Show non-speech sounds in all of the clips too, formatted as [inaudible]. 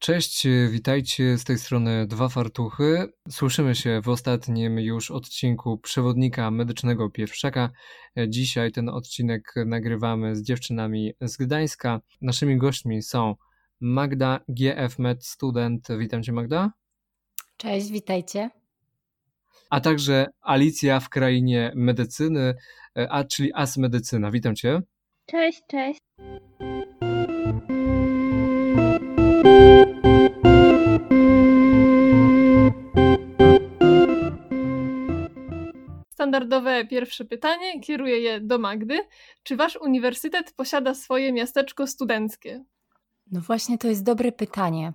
Cześć, witajcie z tej strony Dwa Fartuchy. Słyszymy się w ostatnim już odcinku przewodnika medycznego Pierwszaka. Dzisiaj ten odcinek nagrywamy z dziewczynami z Gdańska. Naszymi gośćmi są Magda, GF Med Student. Witam Cię Magda. Cześć, witajcie. A także Alicja w krainie medycyny, a czyli As Medycyna. Witam Cię. Cześć, cześć. Standardowe pierwsze pytanie, kieruję je do Magdy. Czy wasz uniwersytet posiada swoje miasteczko studenckie? No właśnie, to jest dobre pytanie.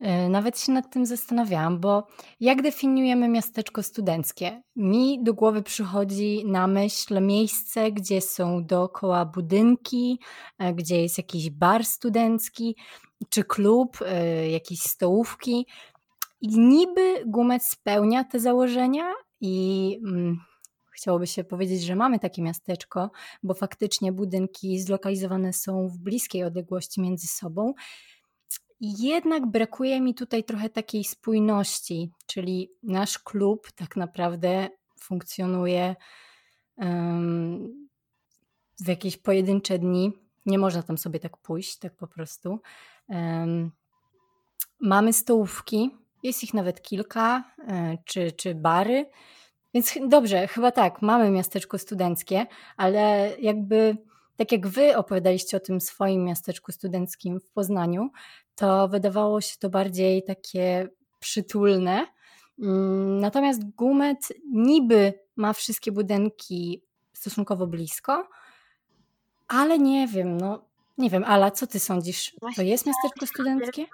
E, nawet się nad tym zastanawiałam, bo jak definiujemy miasteczko studenckie? Mi do głowy przychodzi na myśl miejsce, gdzie są dookoła budynki, e, gdzie jest jakiś bar studencki, czy klub, e, jakieś stołówki. I niby Gumet spełnia te założenia i mm, chciałoby się powiedzieć, że mamy takie miasteczko, bo faktycznie budynki zlokalizowane są w bliskiej odległości między sobą. Jednak brakuje mi tutaj trochę takiej spójności, czyli nasz klub tak naprawdę funkcjonuje um, w jakieś pojedyncze dni. Nie można tam sobie tak pójść, tak po prostu. Um, mamy stołówki, jest ich nawet kilka, e, czy, czy bary. Więc dobrze, chyba tak, mamy miasteczko studenckie, ale jakby tak jak wy opowiadaliście o tym swoim miasteczku studenckim w Poznaniu, to wydawało się to bardziej takie przytulne. Mm, natomiast Gumet niby ma wszystkie budynki stosunkowo blisko, ale nie wiem, no nie wiem, Ala, co ty sądzisz? Właśnie to jest miasteczko studenckie?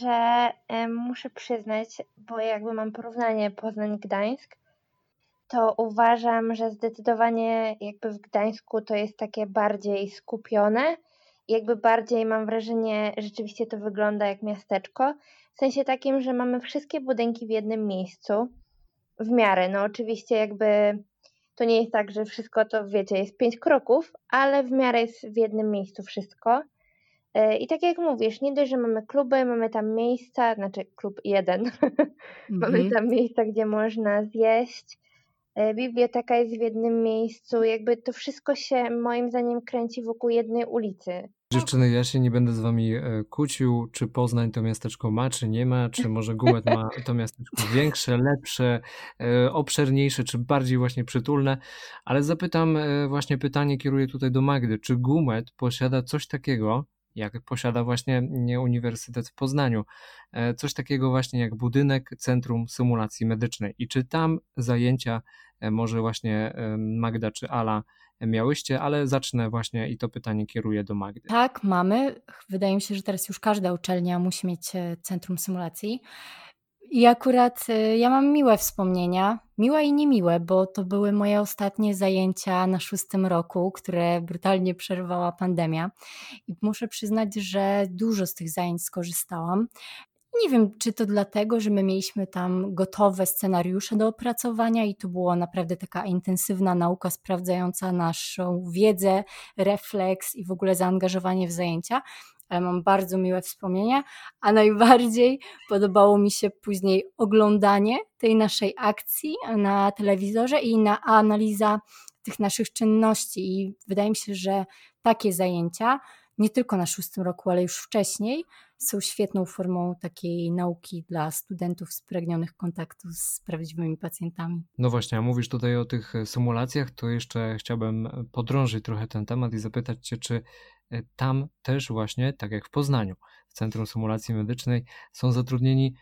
że y, muszę przyznać, bo jakby mam porównanie Poznań-Gdańsk, to uważam, że zdecydowanie jakby w Gdańsku to jest takie bardziej skupione. Jakby bardziej mam wrażenie, rzeczywiście to wygląda jak miasteczko. W sensie takim, że mamy wszystkie budynki w jednym miejscu. W miarę, no oczywiście jakby to nie jest tak, że wszystko to wiecie, jest pięć kroków, ale w miarę jest w jednym miejscu wszystko. E, I tak jak mówisz, nie dość, że mamy kluby, mamy tam miejsca, znaczy klub jeden, [laughs] mamy Mhm. tam miejsca, gdzie można zjeść, biblioteka jest w jednym miejscu, jakby to wszystko się moim zdaniem kręci wokół jednej ulicy. Dziewczyny, ja się nie będę z wami e, kłócił, czy Poznań to miasteczko ma, czy nie ma, czy może Gumet ma [laughs] to miasteczko większe, lepsze, e, obszerniejsze, czy bardziej właśnie przytulne, ale zapytam e, właśnie pytanie, kieruję tutaj do Magdy, czy Gumet posiada coś takiego, jak posiada właśnie nie Uniwersytet w Poznaniu, coś takiego właśnie jak budynek Centrum Symulacji Medycznej i czy tam zajęcia może właśnie Magda czy Ala miałyście, ale zacznę właśnie i to pytanie kieruję do Magdy. Tak, mamy. Wydaje mi się, że teraz już każda uczelnia musi mieć e, centrum symulacji. I akurat e, ja mam miłe wspomnienia, miłe i niemiłe, bo to były moje ostatnie zajęcia na szóstym roku, które brutalnie przerwała pandemia. I muszę przyznać, że dużo z tych zajęć skorzystałam. Nie wiem, czy to dlatego, że my mieliśmy tam gotowe scenariusze do opracowania i to była naprawdę taka intensywna nauka sprawdzająca naszą wiedzę, refleks i w ogóle zaangażowanie w zajęcia, ale mam bardzo miłe wspomnienia, a najbardziej podobało mi się później oglądanie tej naszej akcji na telewizorze i na analiza tych naszych czynności i wydaje mi się, że takie zajęcia nie tylko na szóstym roku, ale już wcześniej, są świetną formą takiej nauki dla studentów spragnionych kontaktu z prawdziwymi pacjentami. No właśnie, a mówisz tutaj o tych e, symulacjach, to jeszcze chciałbym e, podrążyć trochę ten temat i zapytać Cię, czy e, tam też właśnie, tak jak w Poznaniu, w Centrum Symulacji Medycznej, są zatrudnieni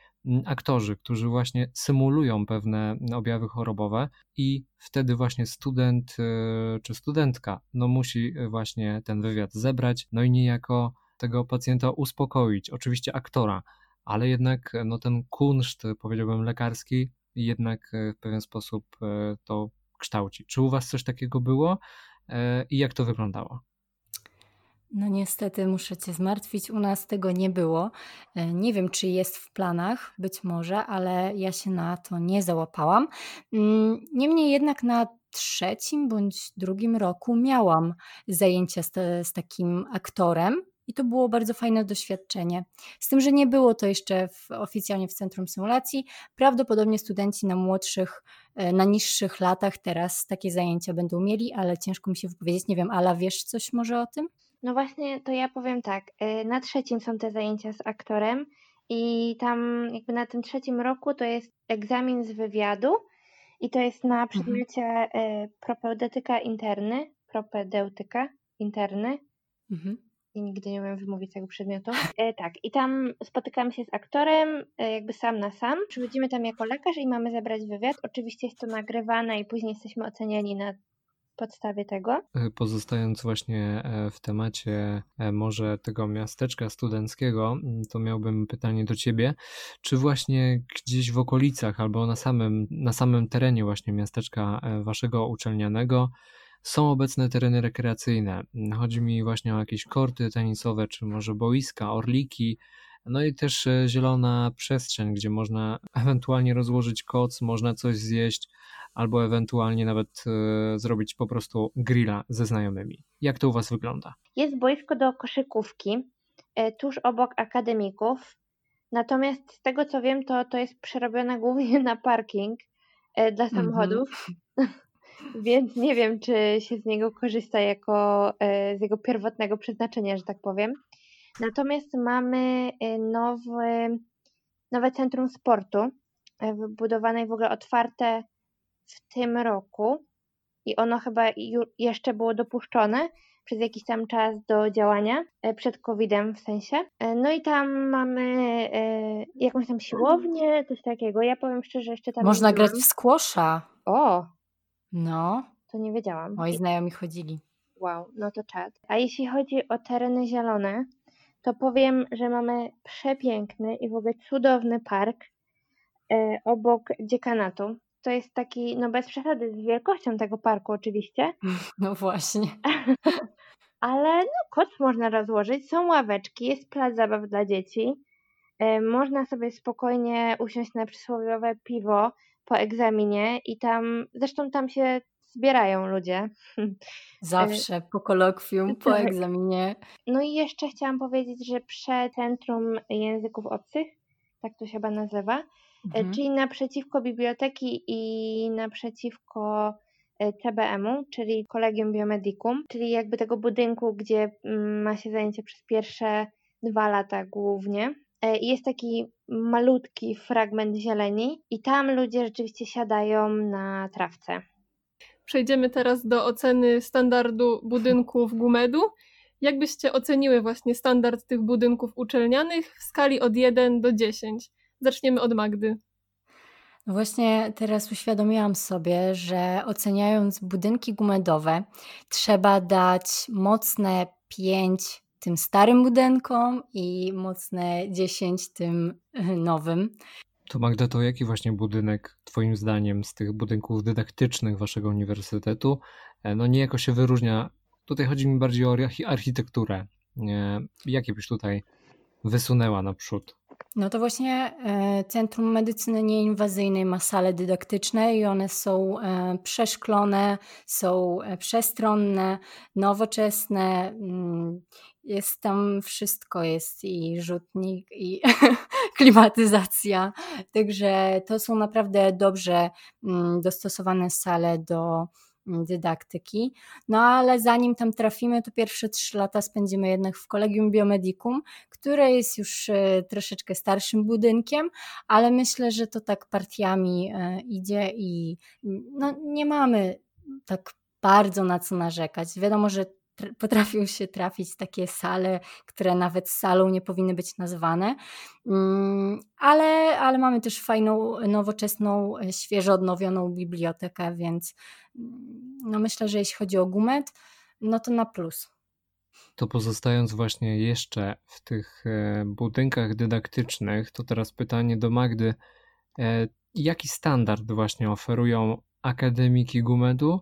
aktorzy, którzy właśnie symulują pewne objawy chorobowe i wtedy właśnie student czy studentka no musi właśnie ten wywiad zebrać, no i niejako tego pacjenta uspokoić, oczywiście aktora, ale jednak no, ten kunszt, powiedziałbym, lekarski, jednak e, w pewien sposób to kształci. Czy u Was coś takiego było i jak to wyglądało? No niestety muszę Cię zmartwić, u nas tego nie było. Nie wiem, czy jest w planach, być może, ale ja się na to nie załapałam. Mm, niemniej jednak na trzecim bądź drugim roku miałam zajęcia z, z takim aktorem, i to było bardzo fajne doświadczenie. Z tym, że nie było to jeszcze w, oficjalnie w Centrum Symulacji, prawdopodobnie studenci na młodszych, e, na niższych latach teraz takie zajęcia będą mieli, ale ciężko mi się wypowiedzieć. Nie wiem, Ala, wiesz coś może o tym? No właśnie, to ja powiem tak. E, na trzecim są te zajęcia z aktorem i tam jakby na tym trzecim roku to jest egzamin z wywiadu i to jest na mhm. przedmiocie mhm. propedeutyka interny, propedeutyka interny. Mhm. I nigdy nie umiem wymówić tego przedmiotu. E, tak, i tam spotykamy się z aktorem, e, jakby sam na sam. Przychodzimy tam jako lekarz i mamy zabrać wywiad. Oczywiście jest to nagrywane i później jesteśmy oceniani na podstawie tego. E, pozostając właśnie e, w temacie e, może tego miasteczka studenckiego, to miałbym pytanie do Ciebie, czy właśnie gdzieś w okolicach albo na samym, na samym terenie właśnie miasteczka Waszego uczelnianego są obecne tereny rekreacyjne. Chodzi mi właśnie o jakieś korty tenisowe, czy może boiska, orliki, no i też zielona przestrzeń, gdzie można ewentualnie rozłożyć koc, można coś zjeść, albo ewentualnie nawet e, zrobić po prostu grilla ze znajomymi. Jak to u Was wygląda? Jest boisko do koszykówki e, tuż obok akademików. Natomiast z tego co wiem, to, to jest przerobione głównie na parking e, dla mhm. samochodów. Mm [laughs] -hmm. Więc nie wiem, czy się z niego korzysta jako z jego pierwotnego przeznaczenia, że tak powiem. Natomiast mamy nowy, nowe centrum sportu, wybudowane i w ogóle otwarte w tym roku i ono chyba jeszcze było dopuszczone przez jakiś tam czas do działania, e, przed COVID-em w sensie. E, no i tam mamy e, jakąś tam siłownię, coś takiego. Ja powiem szczerze, jeszcze tam. Można grać w squasha. O! No. To nie wiedziałam. Moi znajomi chodzili. Wow, no to czad. A jeśli chodzi o tereny zielone, to powiem, że mamy przepiękny i w ogóle cudowny park obok dziekanatu to jest taki, no bez przesady, z wielkością tego parku oczywiście. [laughs] No właśnie. [laughs] Ale no koc można rozłożyć, są ławeczki, jest plac zabaw dla dzieci. E, można sobie spokojnie usiąść na przysłowiowe piwo po egzaminie i tam, zresztą tam się zbierają ludzie. [laughs] Zawsze po kolokwium, po tak. egzaminie. No i jeszcze chciałam powiedzieć, że przed Centrum Języków Obcych, tak to się chyba nazywa, E, mhm. czyli naprzeciwko biblioteki i naprzeciwko e, CBM-u, czyli Collegium Biomedicum, czyli jakby tego budynku, gdzie mm, ma się zajęcie przez pierwsze dwa lata głównie. E, jest taki malutki fragment zieleni i tam ludzie rzeczywiście siadają na trawce. Przejdziemy teraz do oceny standardu budynków Gumedu. Jak byście oceniły właśnie standard tych budynków uczelnianych w skali od 1 do 10? Zaczniemy od Magdy. No właśnie teraz uświadomiłam sobie, że oceniając budynki gumedowe, trzeba dać mocne 5 tym starym budynkom i mocne 10 tym nowym. To Magda, to jaki właśnie budynek Twoim zdaniem z tych budynków dydaktycznych Waszego uniwersytetu e, no niejako się wyróżnia? Tutaj chodzi mi bardziej o architekturę. Jakie byś tutaj wysunęła naprzód? No to właśnie e, Centrum Medycyny Nieinwazyjnej ma sale dydaktyczne i one są e, przeszklone, są e, przestronne, nowoczesne. Mm, jest tam wszystko, jest i rzutnik, i [laughs] klimatyzacja. Także to są naprawdę dobrze mm, dostosowane sale do dydaktyki. No ale zanim tam trafimy, to pierwsze trzy lata spędzimy jednak w Kolegium Biomedicum, które jest już e, troszeczkę starszym budynkiem, ale myślę, że to tak partiami e, idzie i no, nie mamy tak bardzo na co narzekać. Wiadomo, że potrafią się trafić takie sale, które nawet salą nie powinny być nazwane, mm, ale, ale mamy też fajną, nowoczesną, e, świeżo odnowioną bibliotekę, więc mm, no myślę, że jeśli chodzi o gumet, no to na plus. To pozostając właśnie jeszcze w tych e, budynkach dydaktycznych, to teraz pytanie do Magdy. E, jaki standard właśnie oferują akademiki Gumedu?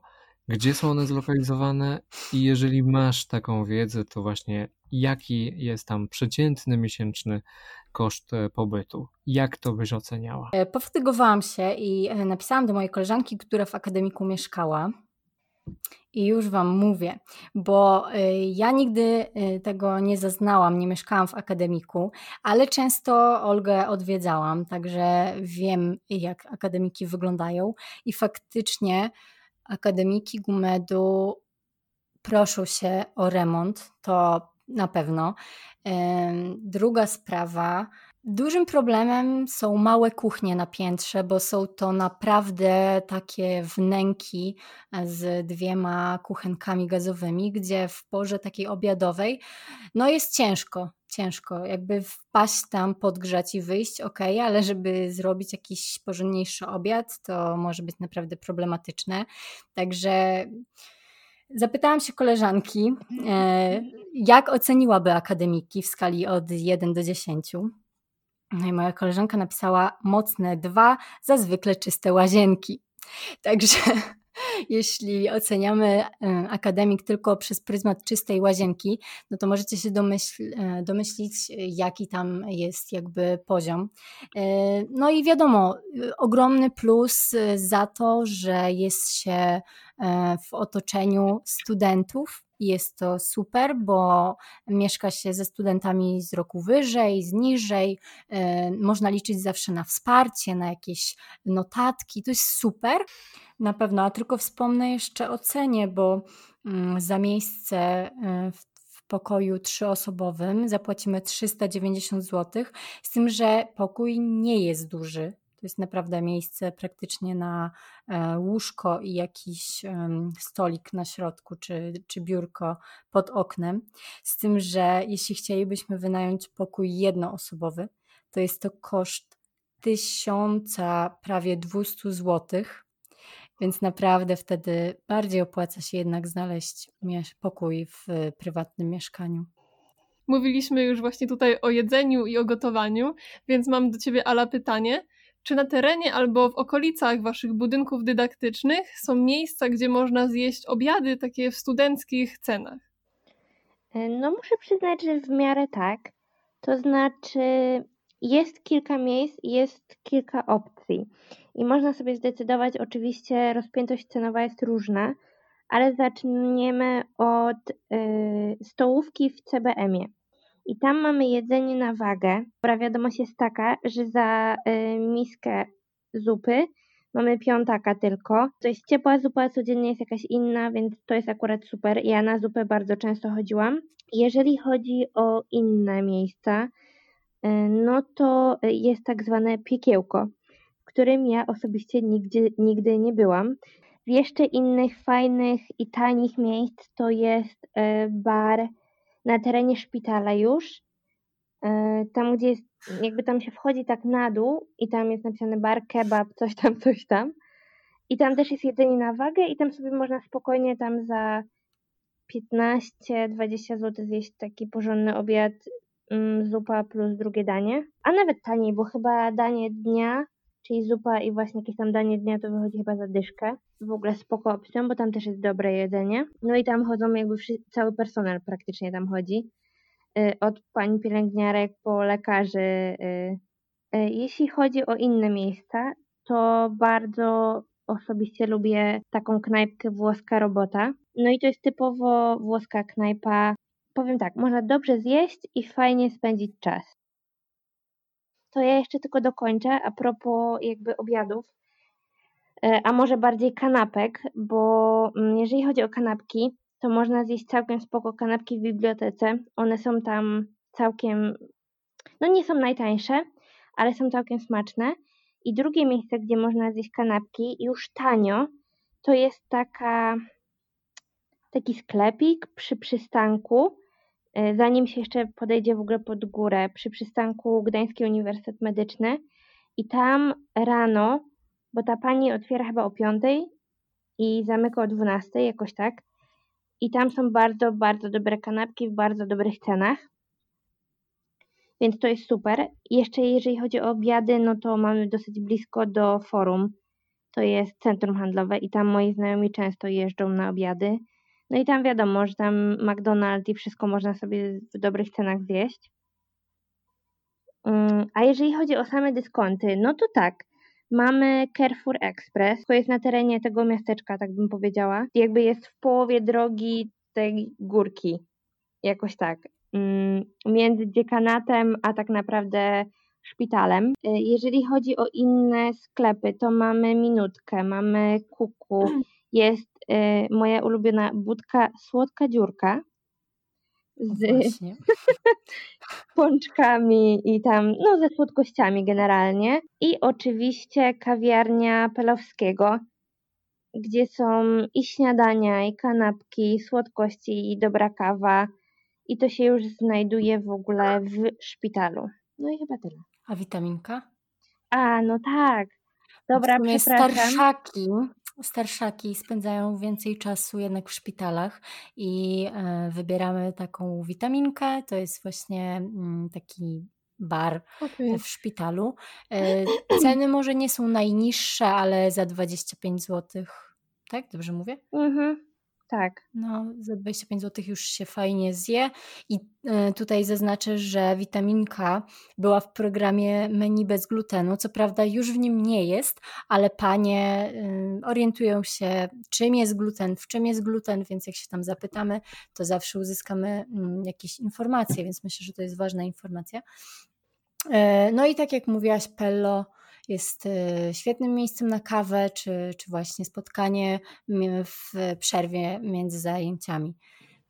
Gdzie są one zlokalizowane? I jeżeli masz taką wiedzę, to właśnie jaki jest tam przeciętny miesięczny koszt e, pobytu? Jak to byś oceniała? Powtygowałam się i napisałam do mojej koleżanki, która w akademiku mieszkała I już Wam mówię, bo ja nigdy tego nie zaznałam, nie mieszkałam w akademiku, ale często Olgę odwiedzałam, także wiem, jak akademiki wyglądają. I faktycznie akademiki Gumedu proszą się o remont, to na pewno. Druga sprawa, Dużym problemem są małe kuchnie na piętrze, bo są to naprawdę takie wnęki e, z dwiema kuchenkami gazowymi, gdzie w porze takiej obiadowej no jest ciężko, ciężko. Jakby wpaść tam, podgrzać i wyjść, ok, ale żeby zrobić jakiś porządniejszy obiad, to może być naprawdę problematyczne. Także Zapytałam się koleżanki, e, jak oceniłaby akademiki w skali od 1 do 10. No i moja koleżanka napisała mocne dwa, zazwykle czyste łazienki. Także jeśli oceniamy akademik tylko przez pryzmat czystej łazienki, no to możecie się domyśl, e, domyślić, jaki tam jest jakby poziom. E, no i wiadomo, ogromny plus za to, że jest się e, w otoczeniu studentów, jest to super, bo mieszka się ze studentami z roku wyżej, z niżej. E, można liczyć zawsze na wsparcie, na jakieś notatki. To jest super. Na pewno, a tylko wspomnę jeszcze o cenie, bo mm, za miejsce e, w pokoju trzyosobowym zapłacimy 390 zł, z tym, że pokój nie jest duży. To jest naprawdę miejsce praktycznie na e, łóżko i jakiś stolik na środku, czy, czy biurko pod oknem. Z tym, że jeśli chcielibyśmy wynająć pokój jednoosobowy, to jest to koszt tysiąca, prawie 200 złotych. Więc naprawdę wtedy bardziej opłaca się jednak znaleźć pokój w prywatnym mieszkaniu. Mówiliśmy już właśnie tutaj o jedzeniu i o gotowaniu, więc mam do Ciebie, Ala, pytanie. Czy na terenie albo w okolicach waszych budynków dydaktycznych są miejsca, gdzie można zjeść obiady takie w studenckich cenach? E, no muszę przyznać, że w miarę tak. To znaczy jest kilka miejsc, jest kilka opcji i można sobie zdecydować, oczywiście rozpiętość cenowa jest różna, ale zaczniemy od y, stołówki w CBM-ie. I tam mamy jedzenie na wagę. Dobra wiadomość jest taka, że za y, miskę zupy mamy piątaka tylko. To jest ciepła zupa, codziennie jest jakaś inna, więc to jest akurat super. Ja na zupę bardzo często chodziłam. Jeżeli chodzi o inne miejsca, y, no to jest tak zwane piekiełko, w którym ja osobiście nigdy, nigdy nie byłam. W jeszcze innych fajnych i tanich miejsc to jest y, bar na terenie szpitala już, e, tam gdzie jest, jakby tam się wchodzi tak na dół i tam jest napisane bar, kebab, coś tam, coś tam. I tam też jest jedzenie na wagę i tam sobie można spokojnie tam za 15-20 zł zjeść taki porządny obiad, mm, zupa plus drugie danie. A nawet taniej, bo chyba danie dnia czyli zupa i właśnie jakieś tam danie dnia to wychodzi chyba za dyszkę. W ogóle spoko opcją, bo tam też jest dobre jedzenie. No i tam chodzą jakby cały personel praktycznie tam chodzi. Y, od pań pielęgniarek po lekarzy. Y. Y, jeśli chodzi o inne miejsca, to bardzo osobiście lubię taką knajpkę włoska robota. No i to jest typowo włoska knajpa. Powiem tak, można dobrze zjeść i fajnie spędzić czas to ja jeszcze tylko dokończę a propos jakby obiadów, e, a może bardziej kanapek, bo mm, jeżeli chodzi o kanapki, to można zjeść całkiem spoko kanapki w bibliotece. One są tam całkiem, no nie są najtańsze, ale są całkiem smaczne. I drugie miejsce, gdzie można zjeść kanapki już tanio, to jest taka, taki sklepik przy przystanku, zanim się jeszcze podejdzie w ogóle pod górę, przy przystanku Gdański Uniwersytet Medyczny i tam rano, bo ta pani otwiera chyba o 5 i zamyka o 12, jakoś tak. I tam są bardzo, bardzo dobre kanapki w bardzo dobrych cenach. Więc to jest super. Jeszcze jeżeli chodzi o obiady, no to mamy dosyć blisko do forum. To jest centrum handlowe i tam moi znajomi często jeżdżą na obiady. No i tam wiadomo, że tam McDonald's i wszystko można sobie w dobrych cenach zjeść. Mm, a jeżeli chodzi o same dyskonty, no to tak, Mamy Carrefour Express, to jest na terenie tego miasteczka, tak bym powiedziała. Jakby jest w połowie drogi tej górki, jakoś tak, mm, między dziekanatem, a tak naprawdę szpitalem. Y, jeżeli chodzi o inne sklepy, to mamy Minutkę, mamy Kuku, jest y, moja ulubiona budka Słodka Dziurka z [laughs] pączkami i tam, no ze słodkościami generalnie. I oczywiście kawiarnia Pelowskiego, gdzie są i śniadania, i kanapki, i słodkości, i dobra kawa. I to się już znajduje w ogóle w szpitalu. No i chyba tyle. A witaminka? A, no tak. Dobra, przepraszam. Starszaki, starszaki spędzają więcej czasu jednak w szpitalach i e, wybieramy taką witaminkę. To jest właśnie mm, taki bar okay. w szpitalu. E, ceny może nie są najniższe, ale za 25 zł. Tak? Dobrze mówię? Mhm. Tak. No, za 25 zł już się fajnie zje. I e, tutaj zaznaczę, że witaminka była w programie menu bez glutenu. Co prawda już w nim nie jest, ale panie orientują się, czym jest gluten, w czym jest gluten, więc jak się tam zapytamy, to zawsze uzyskamy mm, jakieś informacje, więc myślę, że to jest ważna informacja. E, no i tak jak mówiłaś, Pello jest e, świetnym miejscem na kawę, czy, czy właśnie spotkanie w przerwie między zajęciami.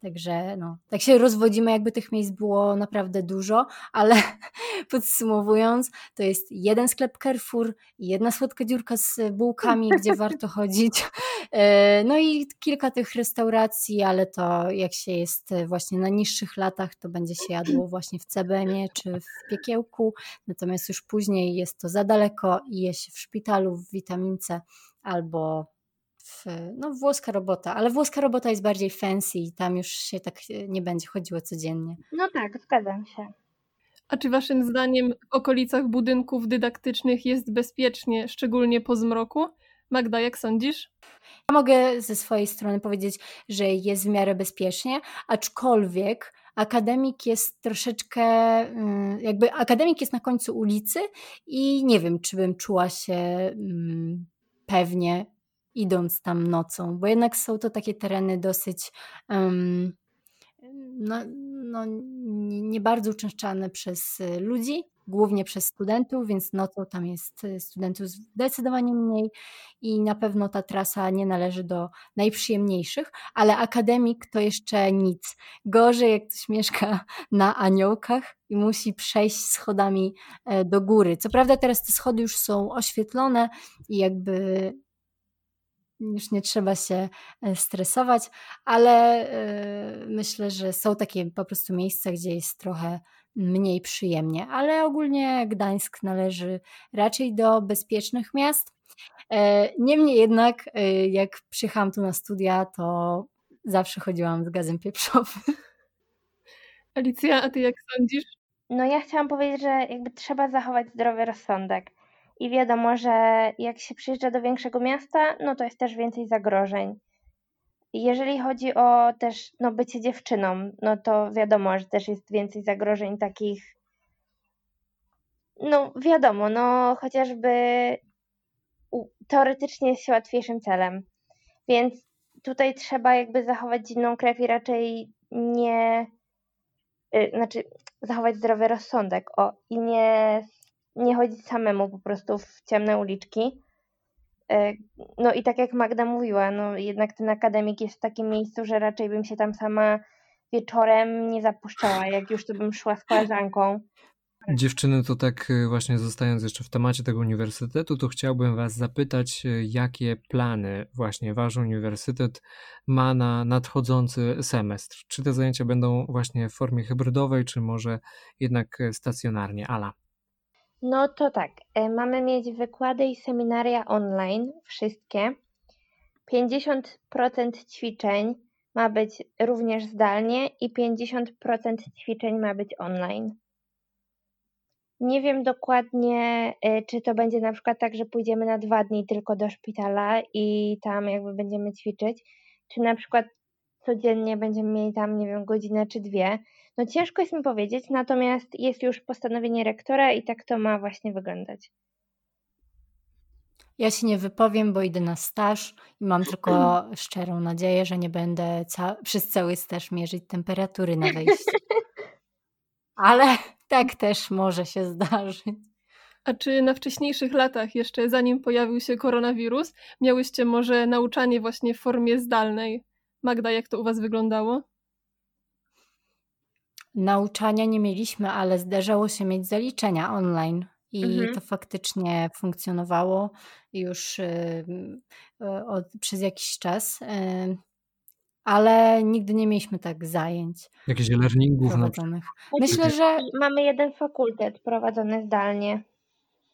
Także no, tak się rozwodzimy, jakby tych miejsc było naprawdę dużo, ale [laughs] podsumowując, to jest jeden sklep Carrefour, jedna słodka dziurka z bułkami, gdzie [laughs] warto chodzić. E, no i kilka tych restauracji, ale to jak się jest właśnie na niższych latach, to będzie się jadło właśnie w CBM-ie czy w piekiełku, natomiast już później jest to za daleko i je się w szpitalu, w witamince albo w, no, włoska robota, ale włoska robota jest bardziej fancy i tam już się tak nie będzie chodziło codziennie. No tak, zgadzam się. A czy waszym zdaniem w okolicach budynków dydaktycznych jest bezpiecznie, szczególnie po zmroku? Magda, jak sądzisz? Ja mogę ze swojej strony powiedzieć, że jest w miarę bezpiecznie, aczkolwiek akademik jest troszeczkę, mm, jakby akademik jest na końcu ulicy i nie wiem, czy bym czuła się mm, pewnie idąc tam nocą, bo jednak są to takie tereny dosyć um, no, no, nie bardzo uczęszczane przez y, ludzi, głównie przez studentów, więc nocą tam jest y, studentów zdecydowanie mniej i na pewno ta trasa nie należy do najprzyjemniejszych, ale akademik to jeszcze nic. Gorzej jak ktoś mieszka [laughs] na aniołkach i musi przejść schodami e, do góry. Co prawda teraz te schody już są oświetlone i jakby już nie trzeba się e, stresować, ale e, myślę, że są takie po prostu miejsca, gdzie jest trochę mniej przyjemnie, ale ogólnie Gdańsk należy raczej do bezpiecznych miast. E, niemniej jednak, jak przyjechałam tu na studia, to zawsze chodziłam z gazem pieprzowym. Alicja, a ty jak sądzisz? No ja chciałam powiedzieć, że jakby trzeba zachować zdrowy rozsądek. I wiadomo, że jak się przyjeżdża do większego miasta, no to jest też więcej zagrożeń. Jeżeli chodzi o też no, bycie dziewczyną, no to wiadomo, że też jest więcej zagrożeń takich. No wiadomo, no chociażby teoretycznie jest się łatwiejszym celem. Więc tutaj trzeba jakby zachować zimną krew i raczej nie, yy, znaczy zachować zdrowy rozsądek o, i nie nie chodzić samemu po prostu w ciemne uliczki. E, no i tak jak Magda mówiła, no jednak ten akademik jest w takim miejscu, że raczej bym się tam sama wieczorem nie zapuszczała, jak już to bym szła z koleżanką. Dziewczyny, to tak e, właśnie zostając jeszcze w temacie tego uniwersytetu, to chciałbym Was zapytać, e, jakie plany właśnie Wasz uniwersytet ma na nadchodzący semestr? Czy te zajęcia będą właśnie w formie hybrydowej, czy może jednak stacjonarnie? Ala. No to tak, e, mamy mieć wykłady i seminaria online, wszystkie. 50% ćwiczeń ma być również zdalnie i 50% ćwiczeń ma być online. Nie wiem dokładnie, e, czy to będzie na przykład tak, że pójdziemy na dwa dni tylko do szpitala i tam jakby będziemy ćwiczyć, czy na przykład codziennie będziemy mieli tam, nie wiem, godzinę czy dwie. No ciężko jest mi powiedzieć, natomiast jest już postanowienie rektora i tak to ma właśnie wyglądać. Ja się nie wypowiem, bo idę na staż i mam tylko [clears throat] szczerą nadzieję, że nie będę ca przez cały staż mierzyć temperatury na wejściu. [laughs] Ale tak też może się zdarzyć. A czy na wcześniejszych latach, jeszcze zanim pojawił się koronawirus, miałyście może nauczanie właśnie w formie zdalnej? Magda, jak to u Was wyglądało? Nauczania nie mieliśmy, ale zdarzało się mieć zaliczenia online. I Mhm. to faktycznie funkcjonowało już y, y, od, przez jakiś czas, y, ale nigdy nie mieliśmy tak zajęć Jakichś learningów prowadzonych. Myślę, że Mamy jeden fakultet prowadzony zdalnie.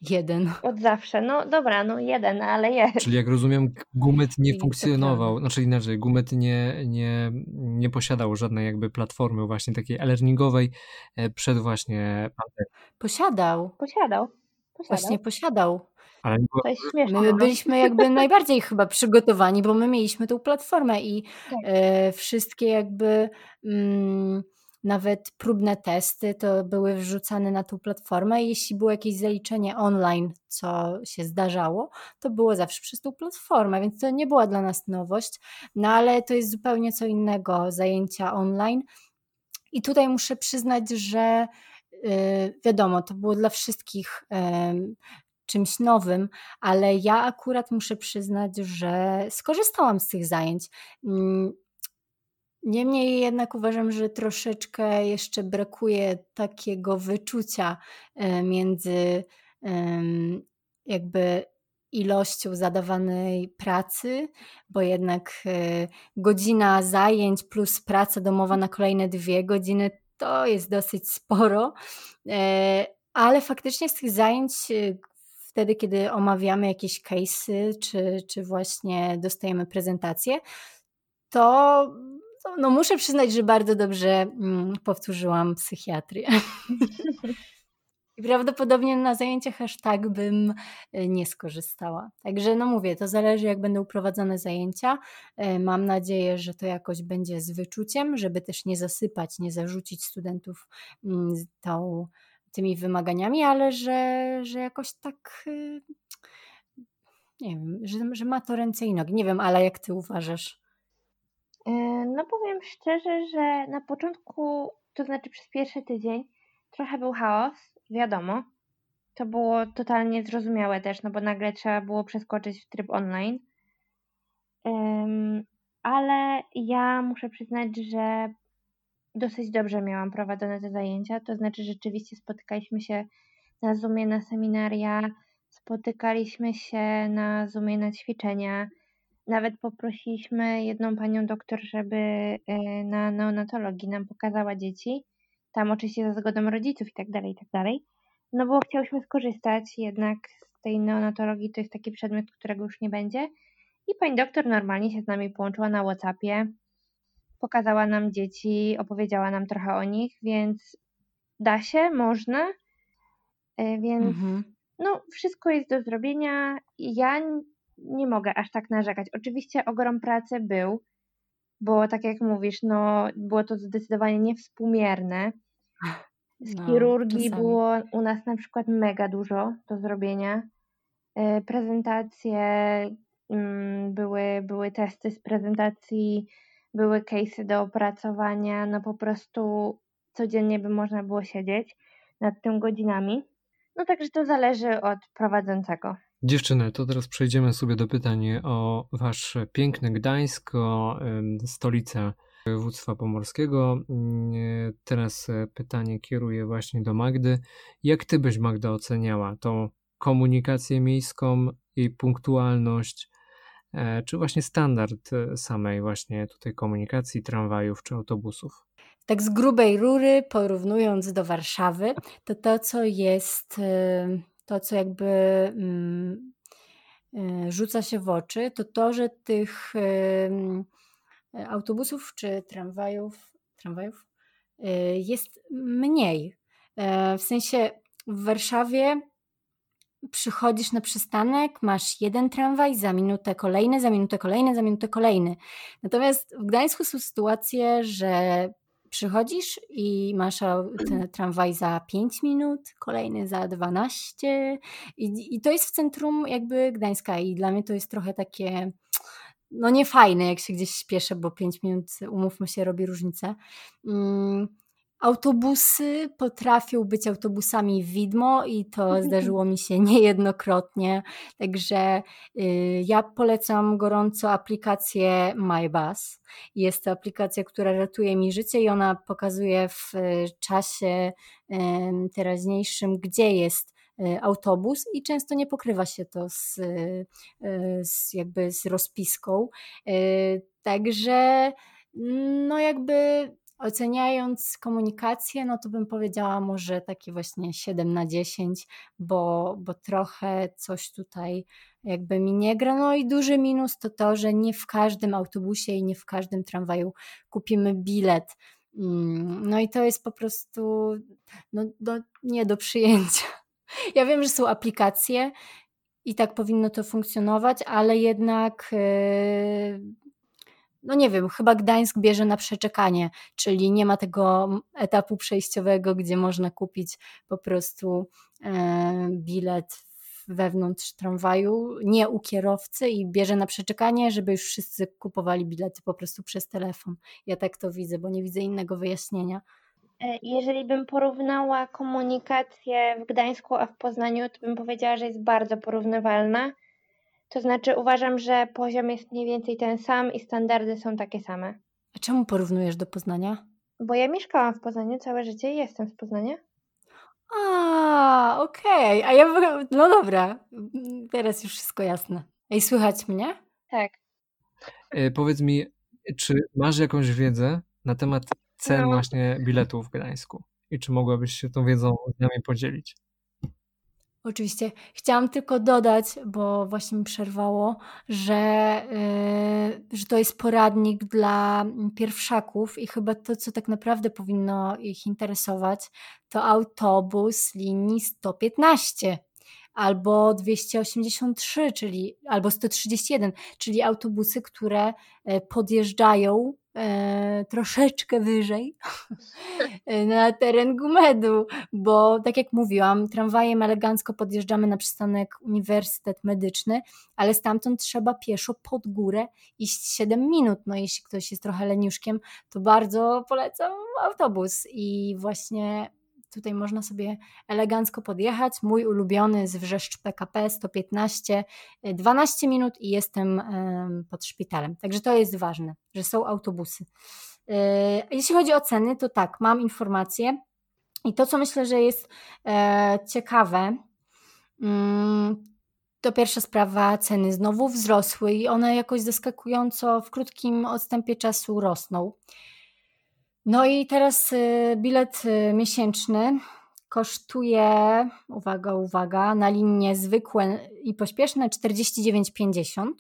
Jeden. Od zawsze. No dobra, no jeden, ale jest. Czyli jak rozumiem, Gumet nie funkcjonował, znaczy inaczej, Gumet nie, nie, nie posiadał żadnej jakby platformy właśnie takiej e-learningowej e, przed właśnie pandemią. Posiadał, Posiadał. Posiadał. właśnie posiadał. Ale nie było To jest śmieszne. My no. byliśmy jakby [laughs] najbardziej chyba przygotowani, bo my mieliśmy tą platformę i Tak. e, wszystkie jakby mm, nawet próbne testy to były wrzucane na tą platformę i jeśli było jakieś zaliczenie online, co się zdarzało, to było zawsze przez tą platformę, więc to nie była dla nas nowość, no ale to jest zupełnie co innego zajęcia online i tutaj muszę przyznać, że y, wiadomo, to było dla wszystkich em, czymś nowym, ale ja akurat muszę przyznać, że skorzystałam z tych zajęć. Niemniej jednak uważam, że troszeczkę jeszcze brakuje takiego wyczucia e, między jakby ilością zadawanej pracy, bo jednak e, godzina zajęć plus praca domowa na kolejne dwie godziny to jest dosyć sporo, E, ale faktycznie z tych zajęć wtedy, kiedy omawiamy jakieś case'y, czy, czy właśnie dostajemy prezentacje, to to, no muszę przyznać, że bardzo dobrze mm, powtórzyłam psychiatrię. [laughs] I prawdopodobnie na zajęciach aż tak bym y, nie skorzystała. Także no mówię, to zależy jak będą prowadzone zajęcia. Y, Mam nadzieję, że to jakoś będzie z wyczuciem, żeby też nie zasypać, nie zarzucić studentów mm, tą, tymi wymaganiami, ale że, że jakoś tak y, nie wiem, że, że ma to ręce i nogi. Nie wiem, ale jak ty uważasz? E, No powiem szczerze, że na początku, to znaczy przez pierwszy tydzień, trochę był chaos, wiadomo. To było totalnie zrozumiałe też, no bo nagle trzeba było przeskoczyć w tryb online. Ale ja muszę przyznać, że dosyć dobrze miałam prowadzone te zajęcia. To znaczy, rzeczywiście spotykaliśmy się na Zoomie na seminaria, spotykaliśmy się na Zoomie na ćwiczenia. Nawet poprosiliśmy jedną panią doktor, żeby e, na neonatologii nam pokazała dzieci. Tam oczywiście za zgodą rodziców i tak dalej, i tak dalej. No bo chciałyśmy skorzystać jednak z tej neonatologii, to jest taki przedmiot, którego już nie będzie. I pani doktor normalnie się z nami połączyła na Whatsappie, pokazała nam dzieci, opowiedziała nam trochę o nich, więc da się, można. E, Więc Mhm. no, wszystko jest do zrobienia. Ja nie mogę aż tak narzekać. Oczywiście ogrom pracy był, bo tak jak mówisz, no, było to zdecydowanie niewspółmierne. Z No, chirurgii czasami. było u nas na przykład mega dużo do zrobienia. E, Prezentacje, mm, były, były testy z prezentacji, były case'y do opracowania. No po prostu codziennie by można było siedzieć nad tym godzinami. No także to zależy od prowadzącego. Dziewczyny, to teraz przejdziemy sobie do pytań o wasz piękny Gdańsk, o stolicę województwa pomorskiego. Mm, Teraz e, pytanie kieruję właśnie do Magdy. Jak ty byś, Magda, oceniała tą komunikację miejską i punktualność, e, czy właśnie standard e, samej właśnie tutaj komunikacji, tramwajów czy autobusów? Tak z grubej rury, porównując do Warszawy, to to, co jest, to, co jakby mm, y, rzuca się w oczy, to to, że tych autobusów czy tramwajów, tramwajów y, jest mniej. E, W sensie w Warszawie przychodzisz na przystanek, masz jeden tramwaj, za minutę kolejny, za minutę kolejny, za minutę kolejny. Natomiast w Gdańsku są sytuacje, że przychodzisz i masz ten tramwaj za 5 minut, kolejny za 12 i, i to jest w centrum jakby Gdańska i dla mnie to jest trochę takie no nie fajne, jak się gdzieś śpieszę, bo 5 minut, umówmy się, robi różnicę. Mm, autobusy potrafią być autobusami widmo i to zdarzyło mi się [laughs] niejednokrotnie. Także y, ja polecam gorąco aplikację MyBus. Jest to aplikacja, która ratuje mi życie i ona pokazuje w y, czasie y, teraźniejszym, gdzie jest y, autobus i często nie pokrywa się to z, y, z jakby z rozpiską. Także no jakby Oceniając komunikację, no to bym powiedziała może takie właśnie 7 na 10, bo, bo trochę coś tutaj jakby mi nie gra. No i duży minus to to, że nie w każdym autobusie i nie w każdym tramwaju kupimy bilet. Mm, no i to jest po prostu no, do, nie do przyjęcia. [laughs] Ja wiem, że są aplikacje i tak powinno to funkcjonować, ale jednak yy, no nie wiem, chyba Gdańsk bierze na przeczekanie, czyli nie ma tego etapu przejściowego, gdzie można kupić po prostu e, bilet wewnątrz tramwaju, nie u kierowcy i bierze na przeczekanie, żeby już wszyscy kupowali bilety po prostu przez telefon. Ja tak to widzę, bo nie widzę innego wyjaśnienia. E, jeżeli bym porównała komunikację w Gdańsku a w Poznaniu, to bym powiedziała, że jest bardzo porównywalna. To znaczy uważam, że poziom jest mniej więcej ten sam i standardy są takie same. A czemu porównujesz do Poznania? Bo ja mieszkałam w Poznaniu całe życie i jestem z Poznania. A, okej. Okay. A ja no dobra. Teraz już wszystko jasne. Ej, słychać mnie? Tak. E, powiedz mi, czy masz jakąś wiedzę na temat cen no. właśnie biletów w Gdańsku? I czy mogłabyś się tą wiedzą z nami podzielić? Oczywiście. Chciałam tylko dodać, bo właśnie mi przerwało, że, yy, że to jest poradnik dla pierwszaków i chyba to, co tak naprawdę powinno ich interesować, to autobus linii 115 albo 283, czyli albo 131, czyli autobusy, które e, podjeżdżają e, troszeczkę wyżej [laughs] na teren Gumedu, bo tak jak mówiłam, tramwajem elegancko podjeżdżamy na przystanek Uniwersytet Medyczny, ale stamtąd trzeba pieszo pod górę iść 7 minut. No jeśli ktoś jest trochę leniuszkiem, to bardzo polecam autobus i właśnie Tutaj można sobie elegancko podjechać. Mój ulubiony z Wrzeszcz PKP 115, 12 minut i jestem pod szpitalem. Także to jest ważne, że są autobusy. E, jeśli chodzi o ceny, to tak, mam informacje. I to, co myślę, że jest e, ciekawe, mm, to pierwsza sprawa, ceny znowu wzrosły i one jakoś zaskakująco w krótkim odstępie czasu rosną. No i teraz y, bilet y, miesięczny kosztuje, uwaga, uwaga, na linie zwykłe i pośpieszne 49,50.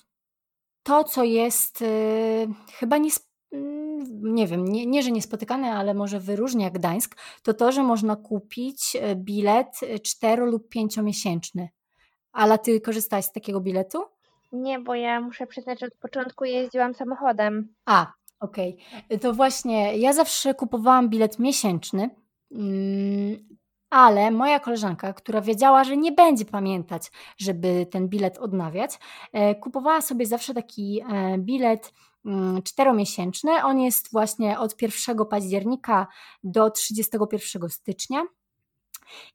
To, co jest y, chyba nie, mm, nie wiem, nie, nie, że niespotykane, ale może wyróżnia Gdańsk, to to, że można kupić bilet 4 lub 5 miesięczny. Ale ty korzystałaś z takiego biletu? Nie, bo ja muszę przyznać, że od początku jeździłam samochodem. A, Okej, okay. to właśnie ja zawsze kupowałam bilet miesięczny, mm, ale moja koleżanka, która wiedziała, że nie będzie pamiętać, żeby ten bilet odnawiać, e, kupowała sobie zawsze taki e, bilet mm, czteromiesięczny. On jest właśnie od 1 października do 31 stycznia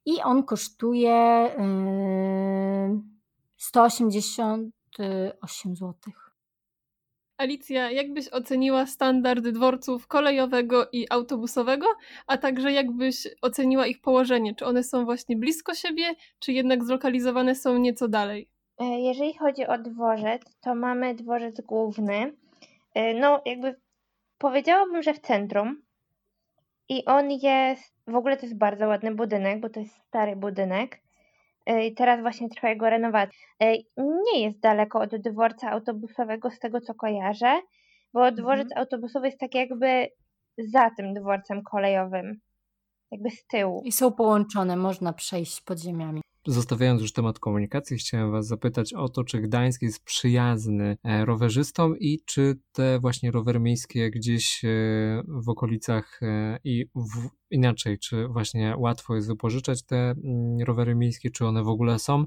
i on kosztuje 188 e, złotych. Alicja, jak byś oceniła standard dworców kolejowego i autobusowego, a także jak byś oceniła ich położenie? Czy one są właśnie blisko siebie, czy jednak zlokalizowane są nieco dalej? E, jeżeli chodzi o dworzec, to mamy dworzec główny. E, no, jakby powiedziałabym, że w centrum. I on jest, w ogóle to jest bardzo ładny budynek, bo to jest stary budynek. Teraz właśnie trwa jego renowacja. Nie jest daleko od dworca autobusowego, z tego co kojarzę, bo dworzec mhm. autobusowy jest tak jakby za tym dworcem kolejowym, jakby z tyłu. I są połączone, można przejść podziemiami. Zostawiając już temat komunikacji, chciałem Was zapytać o to, czy Gdańsk jest przyjazny e, rowerzystom i czy te właśnie rowery miejskie gdzieś e, w okolicach e, i w, inaczej, czy właśnie łatwo jest wypożyczać te mm, rowery miejskie, czy one w ogóle są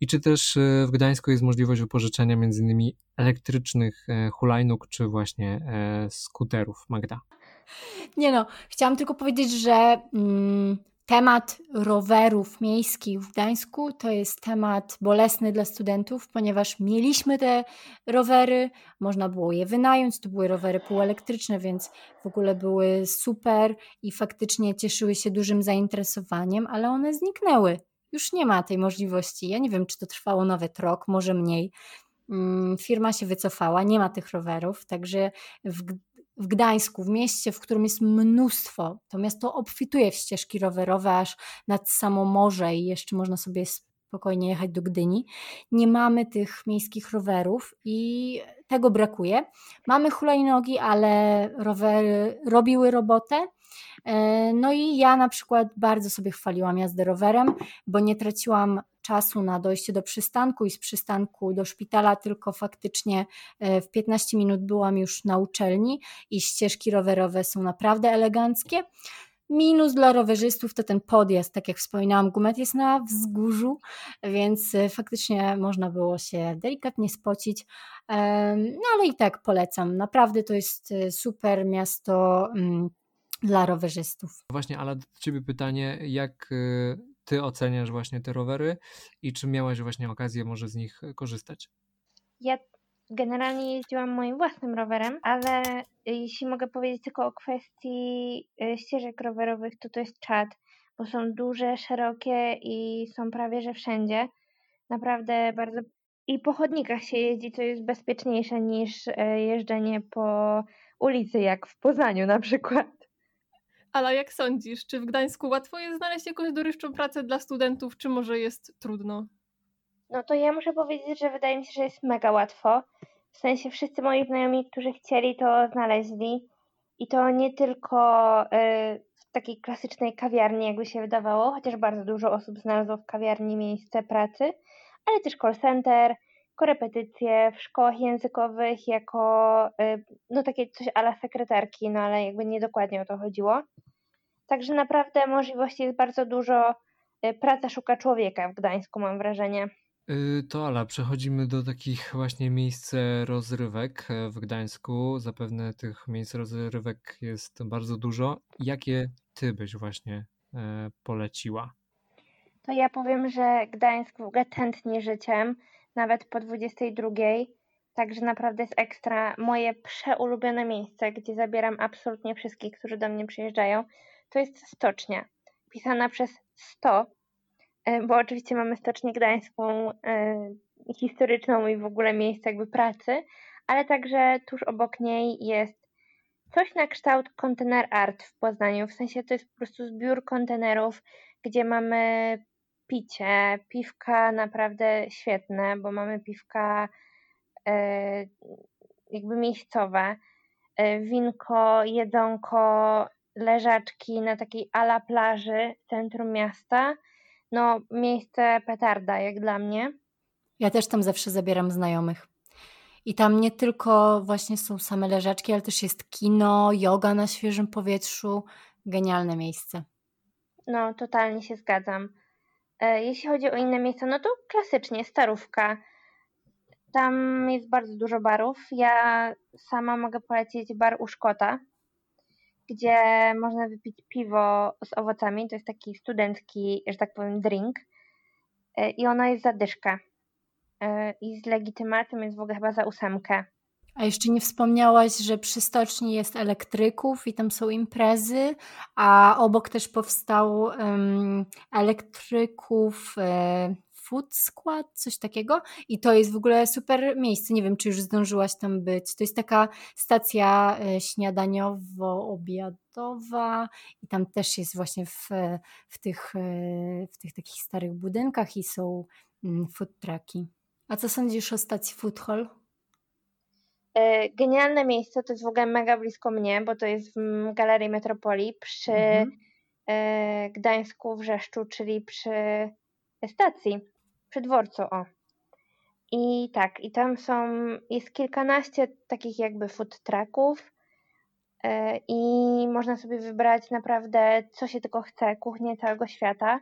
i czy też w Gdańsku jest możliwość wypożyczenia między innymi elektrycznych hulajnóg, czy właśnie skuterów, Magda? Nie no, chciałam tylko powiedzieć, że mm, Temat rowerów miejskich w Gdańsku to jest temat bolesny dla studentów, ponieważ mieliśmy te rowery, można było je wynająć, to były rowery półelektryczne, więc w ogóle były super i faktycznie cieszyły się dużym zainteresowaniem, ale one zniknęły. Już nie ma tej możliwości. Ja nie wiem, czy to trwało nawet rok, może mniej. Mm, firma się wycofała, nie ma tych rowerów, także w w Gdańsku, w mieście, w którym jest mnóstwo, to miasto obfituje w ścieżki rowerowe aż nad samo morze i jeszcze można sobie spokojnie jechać do Gdyni. Nie mamy tych miejskich rowerów i tego brakuje. Mamy hulajnogi, ale rowery robiły robotę. E, no i ja na przykład bardzo sobie chwaliłam jazdę rowerem, bo nie traciłam czasu na dojście do przystanku i z przystanku do szpitala, tylko faktycznie e, w 15 minut byłam już na uczelni i ścieżki rowerowe są naprawdę eleganckie. Minus dla rowerzystów to ten podjazd, tak jak wspominałam, Gumet jest na wzgórzu, więc e, faktycznie można było się delikatnie spocić, no ale i tak polecam. Naprawdę to jest super miasto mm, dla rowerzystów. Właśnie, ale do Ciebie pytanie, jak ty oceniasz właśnie te rowery i czy miałaś właśnie okazję może z nich korzystać? Ja generalnie jeździłam moim własnym rowerem, ale jeśli mogę powiedzieć tylko o kwestii y, ścieżek rowerowych, to to jest czad, bo są duże, szerokie i są prawie że wszędzie. Naprawdę bardzo. I po chodnikach się jeździ, co jest bezpieczniejsze niż y, jeżdżenie po ulicy, jak w Poznaniu na przykład. Ala, jak sądzisz, czy w Gdańsku łatwo jest znaleźć jakąś dorywczą pracę dla studentów, czy może jest trudno? No to ja muszę powiedzieć, że wydaje mi się, że jest mega łatwo. W sensie wszyscy moi znajomi, którzy chcieli, to znaleźli. I to nie tylko y, w takiej klasycznej kawiarni, jakby się wydawało, chociaż bardzo dużo osób znalazło w kawiarni miejsce pracy, ale też call center, korepetycje w szkołach językowych jako y, no takie coś ala sekretarki, no ale jakby nie dokładnie o to chodziło. Także naprawdę możliwości jest bardzo dużo. Y, praca szuka człowieka w Gdańsku, mam wrażenie. Y, to Ala, przechodzimy do takich właśnie miejsc rozrywek e, w Gdańsku. Zapewne tych miejsc rozrywek jest bardzo dużo. Jakie ty byś właśnie e, poleciła? To ja powiem, że Gdańsk w ogóle tętni życiem nawet po 22. Także naprawdę jest ekstra. Moje przeulubione miejsce, gdzie zabieram absolutnie wszystkich, którzy do mnie przyjeżdżają, to jest stocznia. Pisana przez 100, e, bo oczywiście mamy stocznię gdańską, e, historyczną i w ogóle miejsce jakby pracy, ale także tuż obok niej jest coś na kształt kontener art w Poznaniu. W sensie to jest po prostu zbiór kontenerów, gdzie mamy picie, piwka naprawdę świetne, bo mamy piwka e, jakby miejscowe, e, winko, jedzonko, leżaczki na takiej ala plaży w centrum miasta. No, miejsce petarda, jak dla mnie. Ja też tam zawsze zabieram znajomych. I tam nie tylko właśnie są same leżaczki, ale też jest kino, yoga na świeżym powietrzu. Genialne miejsce. No, totalnie się zgadzam. E, jeśli chodzi o inne miejsca, no to klasycznie Starówka. Tam jest bardzo dużo barów. Ja sama mogę polecić bar u Szkota, gdzie można wypić piwo z owocami. To jest taki studencki, że tak powiem, drink. E, I ono jest za dyszkę. E, I z legitymacją jest w ogóle chyba za ósemkę. A jeszcze nie wspomniałaś, że przy stoczni jest elektryków i tam są imprezy, a obok też powstał um, elektryków e, Food Squad, coś takiego. I to jest w ogóle super miejsce. Nie wiem, czy już zdążyłaś tam być. To jest taka stacja e, śniadaniowo-obiadowa i tam też jest właśnie w, w, tych, e, w tych takich starych budynkach i są mm, food trucki. A co sądzisz o stacji Food Hall? E, genialne miejsce, to jest w ogóle mega blisko mnie, bo to jest w Galerii Metropolii przy mhm. E, Gdańsku, Wrzeszczu, czyli przy stacji, przy dworcu, o. I tak, i tam są, jest kilkanaście takich jakby food trucków e, i można sobie wybrać naprawdę co się tylko chce, kuchnię całego świata.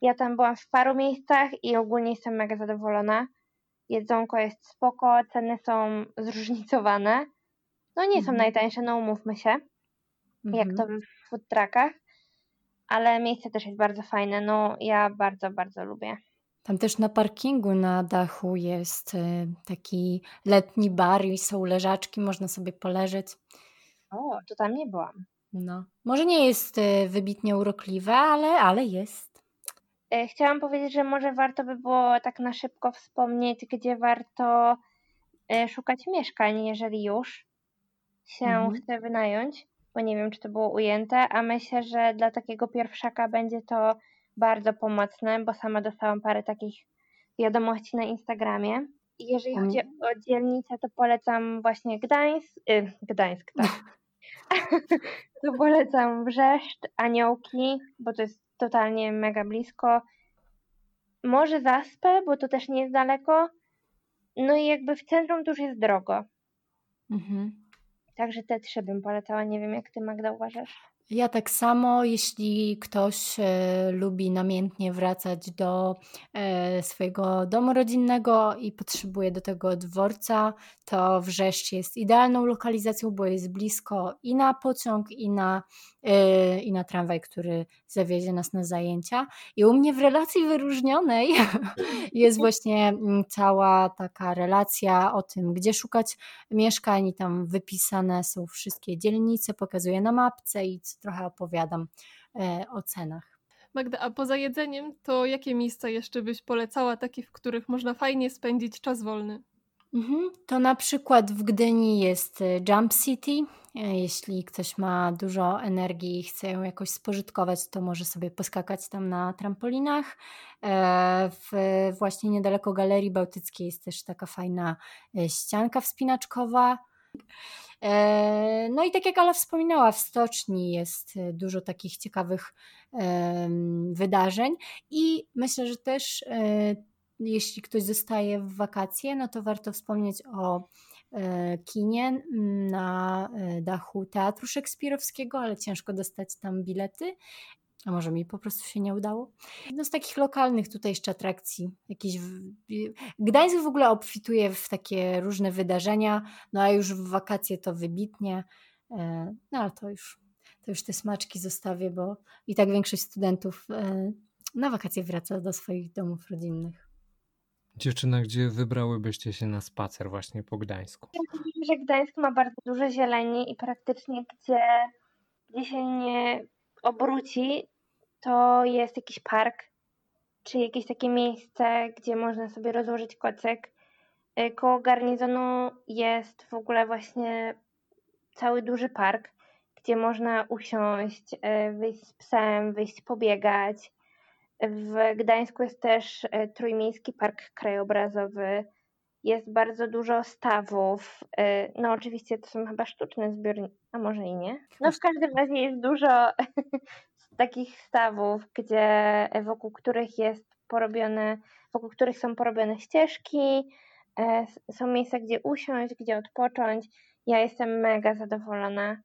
Ja tam byłam w paru miejscach i ogólnie jestem mega zadowolona. Jedzonko jest spoko, ceny są zróżnicowane. No nie są Mhm. najtańsze, no umówmy się, jak to Mhm. w food truckach, ale miejsce też jest bardzo fajne. No ja bardzo, bardzo lubię. Tam też na parkingu na dachu jest y, taki letni bar i są leżaczki, można sobie poleżeć. O, to tam nie byłam. No. Może nie jest y, wybitnie urokliwe, ale, ale jest. E, Chciałam powiedzieć, że może warto by było tak na szybko wspomnieć, gdzie warto e, szukać mieszkań, jeżeli już się Mhm. chce wynająć, bo nie wiem, czy to było ujęte, a myślę, że dla takiego pierwszaka będzie to bardzo pomocne, bo sama dostałam parę takich wiadomości na Instagramie. Jeżeli Um. chodzi o dzielnicę, to polecam właśnie Gdańsk, y, Gdańsk, tak. [laughs] [laughs] to polecam Wrzeszcz, Aniołki, bo to jest totalnie mega blisko. Może Zaspę, bo to też nie jest daleko. No i jakby w centrum to już jest drogo. Mhm. Także te trzy bym polecała. Nie wiem, jak ty Magda uważasz. Ja tak samo, jeśli ktoś e, lubi namiętnie wracać do e, swojego domu rodzinnego i potrzebuje do tego dworca, to Wrzeszcz jest idealną lokalizacją, bo jest blisko i na pociąg, i na, e, i na tramwaj, który zawiezie nas na zajęcia. I u mnie w relacji wyróżnionej [laughs] jest właśnie mm, cała taka relacja o tym, gdzie szukać mieszkań i tam wypisane są wszystkie dzielnice, pokazuję na mapce i trochę opowiadam e, o cenach. Magda, a poza jedzeniem, to jakie miejsca jeszcze byś polecała, takie, w których można fajnie spędzić czas wolny? Mhm. To na przykład w Gdyni jest e, Jump City. E, Jeśli ktoś ma dużo energii i chce ją jakoś spożytkować, to może sobie poskakać tam na trampolinach. W, właśnie niedaleko Galerii Bałtyckiej jest też taka fajna ścianka wspinaczkowa. E, No i tak jak Ala wspominała, w stoczni jest e, dużo takich ciekawych wydarzeń i myślę, że też e, jeśli ktoś zostaje w wakacje, no to warto wspomnieć o kinie na dachu Teatru Szekspirowskiego, ale ciężko dostać tam bilety. A może mi po prostu się nie udało? No z takich lokalnych tutaj jeszcze atrakcji. Jakiś w... Gdańsk w ogóle obfituje w takie różne wydarzenia, no a już w wakacje to wybitnie. E, No ale to już, to już te smaczki zostawię, bo i tak większość studentów e, na wakacje wraca do swoich domów rodzinnych. Dziewczyna, gdzie wybrałybyście się na spacer właśnie po Gdańsku? Myślę, że Gdańsk ma bardzo dużo zieleni i praktycznie gdzie, gdzie się nie obróci, to jest jakiś park, czy jakieś takie miejsce, gdzie można sobie rozłożyć kocyk. Y, Koło garnizonu jest w ogóle właśnie cały duży park, gdzie można usiąść, y, wyjść z psem, wyjść pobiegać. W Gdańsku jest też y, Trójmiejski Park Krajobrazowy. Jest bardzo dużo stawów. y, No oczywiście to są chyba sztuczne zbiorniki, a może i nie. No w każdym razie jest dużo [laughs] takich stawów, gdzie wokół których jest porobione, wokół których są porobione ścieżki, s- są miejsca, gdzie usiąść, gdzie odpocząć. Ja jestem mega zadowolona,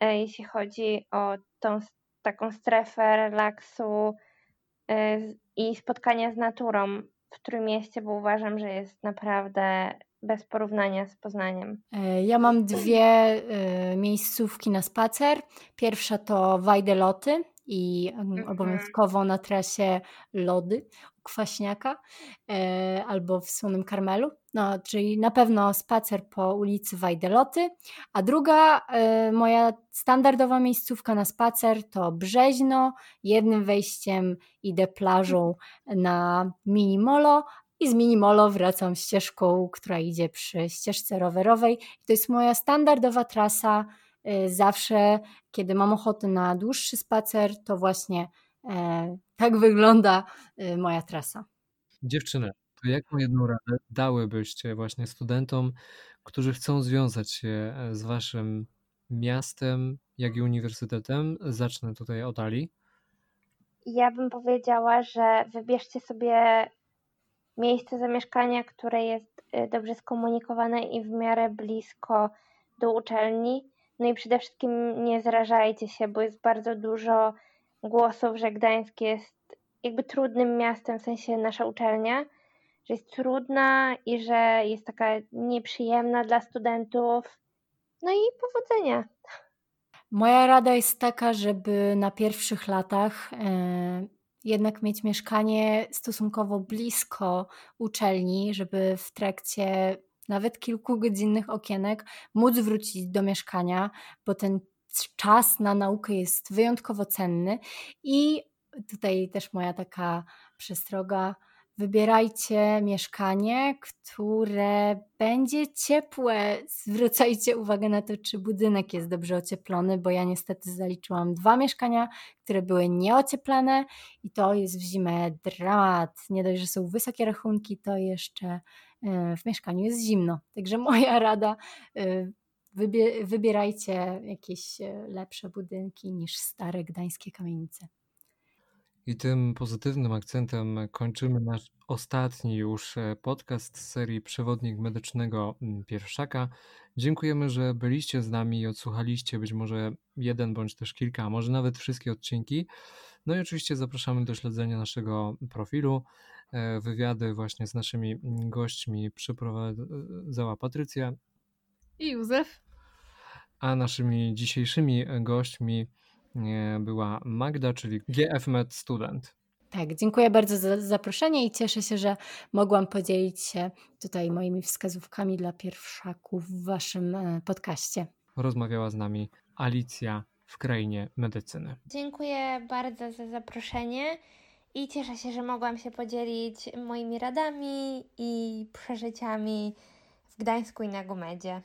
jeśli chodzi o tą taką strefę relaksu i spotkania z naturą w Trójmieście, bo uważam, że jest naprawdę bez porównania z Poznaniem. E, Ja mam dwie e, miejscówki na spacer. Pierwsza to Wajdeloty i em, Mhm. obowiązkowo na trasie lody Kwaśniaka e, albo w Słonym Karmelu. No, czyli na pewno spacer po ulicy Wajdeloty. A druga e, moja standardowa miejscówka na spacer to Brzeźno. Jednym wejściem idę plażą na Minimolo, i z Minimolo wracam ścieżką, która idzie przy ścieżce rowerowej. I to jest moja standardowa trasa. y, Zawsze, kiedy mam ochotę na dłuższy spacer, to właśnie e, tak wygląda y, moja trasa. Dziewczyny, to jaką jedną radę dałybyście właśnie studentom, którzy chcą związać się e, z waszym miastem, jak i uniwersytetem? Zacznę tutaj od Ali. ja bym powiedziała, że wybierzcie sobie miejsce zamieszkania, które jest dobrze skomunikowane i w miarę blisko do uczelni. No i przede wszystkim nie zrażajcie się, bo jest bardzo dużo głosów, że Gdańsk jest jakby trudnym miastem, w sensie nasza uczelnia, że jest trudna i że jest taka nieprzyjemna dla studentów. No i powodzenia. Moja rada jest taka, żeby na pierwszych latach e, jednak mieć mieszkanie stosunkowo blisko uczelni, żeby w trakcie nawet kilkugodzinnych okienek móc wrócić do mieszkania, bo ten czas na naukę jest wyjątkowo cenny i tutaj też moja taka przestroga Wybierajcie mieszkanie, które będzie ciepłe. Zwracajcie uwagę na to, czy budynek jest dobrze ocieplony, bo ja niestety zaliczyłam dwa mieszkania, które były nieocieplane i to jest w zimę dramat. Nie dość, że są wysokie rachunki, to jeszcze e, w mieszkaniu jest zimno. Także moja rada, e, wybierajcie jakieś e, lepsze budynki niż stare gdańskie kamienice. I tym pozytywnym akcentem kończymy nasz ostatni już e, podcast z serii Przewodnik Medycznego mm, Pierwszaka. Dziękujemy, że byliście z nami i odsłuchaliście być może jeden bądź też kilka, a może nawet wszystkie odcinki. No i oczywiście zapraszamy do śledzenia naszego profilu. E, wywiady właśnie z naszymi mm, gośćmi przyprowadzała Patrycja i Józef. A naszymi dzisiejszymi gośćmi była Magda, czyli GF Med Student. Tak, dziękuję bardzo za zaproszenie i cieszę się, że mogłam podzielić się tutaj moimi wskazówkami dla pierwszaków w Waszym e, podcaście. Rozmawiała z nami Alicja w krainie medycyny. Dziękuję bardzo za zaproszenie i cieszę się, że mogłam się podzielić moimi radami i przeżyciami w Gdańsku i na Gumedzie.